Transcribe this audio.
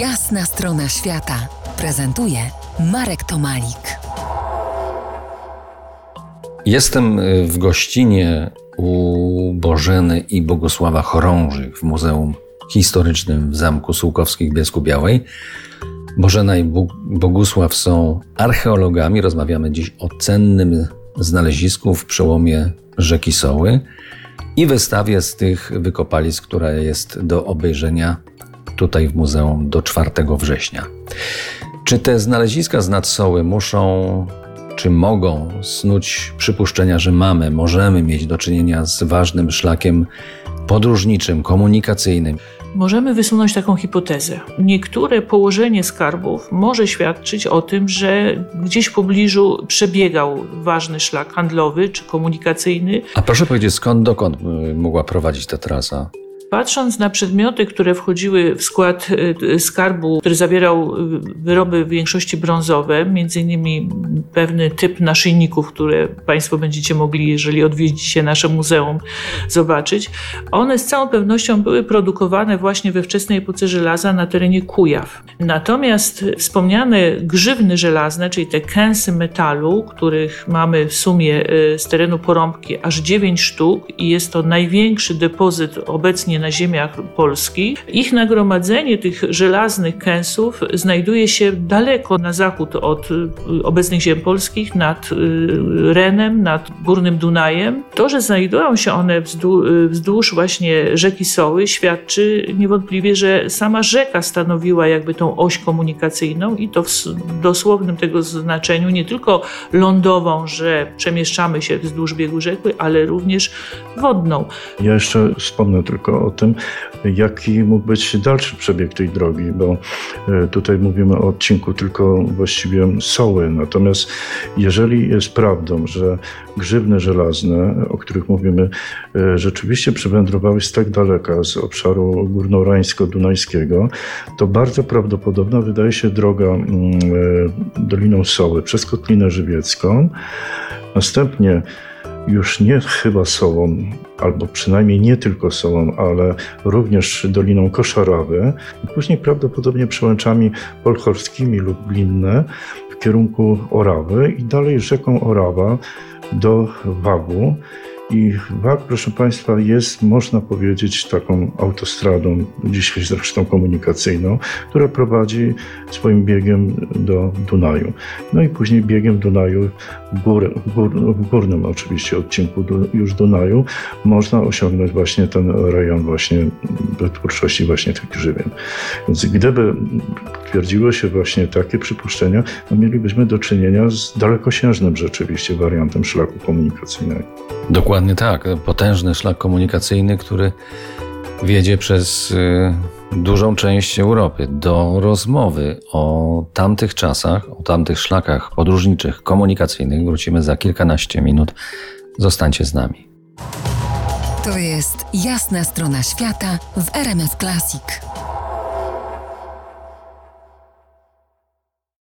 Jasna strona świata prezentuje Marek Tomalik. Jestem y, w gościnie u Bożeny i Bogusława Chorążych w Muzeum Historycznym w Zamku Sułkowskich w Biesku Białej. Bożena i Bogusław są archeologami. Rozmawiamy dziś o cennym znalezisku w przełomie rzeki Soły i wystawie z tych wykopalisk, która jest do obejrzenia tutaj w muzeum do 4 września. Czy te znaleziska z nadsoły muszą, czy mogą snuć przypuszczenia, że mamy, możemy mieć do czynienia z ważnym szlakiem podróżniczym, komunikacyjnym? Możemy wysunąć taką hipotezę. Niektóre położenie skarbów może świadczyć o tym, że gdzieś w pobliżu przebiegał ważny szlak handlowy czy komunikacyjny. A proszę powiedzieć, skąd dokąd y, mogła prowadzić ta trasa? Patrząc na przedmioty, które wchodziły w skład e, skarbu, który zawierał e, wyroby w większości brązowe, między innymi pewny typ naszyjników, które Państwo będziecie mogli, jeżeli odwiedzicie nasze muzeum, zobaczyć, one z całą pewnością były produkowane właśnie we wczesnej epoce żelaza na terenie Kujaw. Natomiast wspomniane grzywny żelazne, czyli te kęsy metalu, których mamy w sumie z terenu Porąbki aż 9 sztuk i jest to największy depozyt obecnie na ziemiach polskich. Ich nagromadzenie tych żelaznych kęsów znajduje się daleko na zachód od y, obecnych ziem polskich, nad y, Renem, nad Górnym Dunajem. To, że znajdują się one y, wzdłuż właśnie rzeki Soły, świadczy niewątpliwie, że sama rzeka stanowiła jakby tą oś komunikacyjną i to w dosłownym tego znaczeniu nie tylko lądową, że przemieszczamy się wzdłuż biegu rzeki, ale również wodną. Ja jeszcze wspomnę tylko o tym, jaki mógł być dalszy przebieg tej drogi, bo e, tutaj mówimy o odcinku tylko właściwie soły. Natomiast jeżeli jest prawdą, że grzywny żelazne, o których mówimy, e, rzeczywiście przywędrowały z tak daleka, z obszaru górnorańsko-dunajskiego, to bardzo prawdopodobna wydaje się droga mm, e, Doliną Soły przez Kotlinę Żywiecką. Następnie już nie chyba Sołą, albo przynajmniej nie tylko Sołą, ale również Doliną Koszarawy, i później prawdopodobnie przełęczami polchorskimi lub Blinne w kierunku Orawy i dalej rzeką Orawa do Wagu. I WAG, proszę Państwa, jest, można powiedzieć, taką autostradą, dzisiaj zresztą komunikacyjną, która prowadzi swoim biegiem do Dunaju. No i później biegiem Dunaju w, gór, w, gór, w górnym oczywiście odcinku już Dunaju można osiągnąć właśnie ten rejon właśnie twórczości właśnie tych grzywien. Więc gdyby twierdziło się właśnie takie przypuszczenia, no mielibyśmy do czynienia z dalekosiężnym rzeczywiście wariantem szlaku komunikacyjnego. Dokładnie tak. Potężny szlak komunikacyjny, który wiedzie przez y, dużą część Europy do rozmowy o tamtych czasach, o tamtych szlakach podróżniczych, komunikacyjnych. Wrócimy za kilkanaście minut. Zostańcie z nami. To jest jasna strona świata w RMS Classic.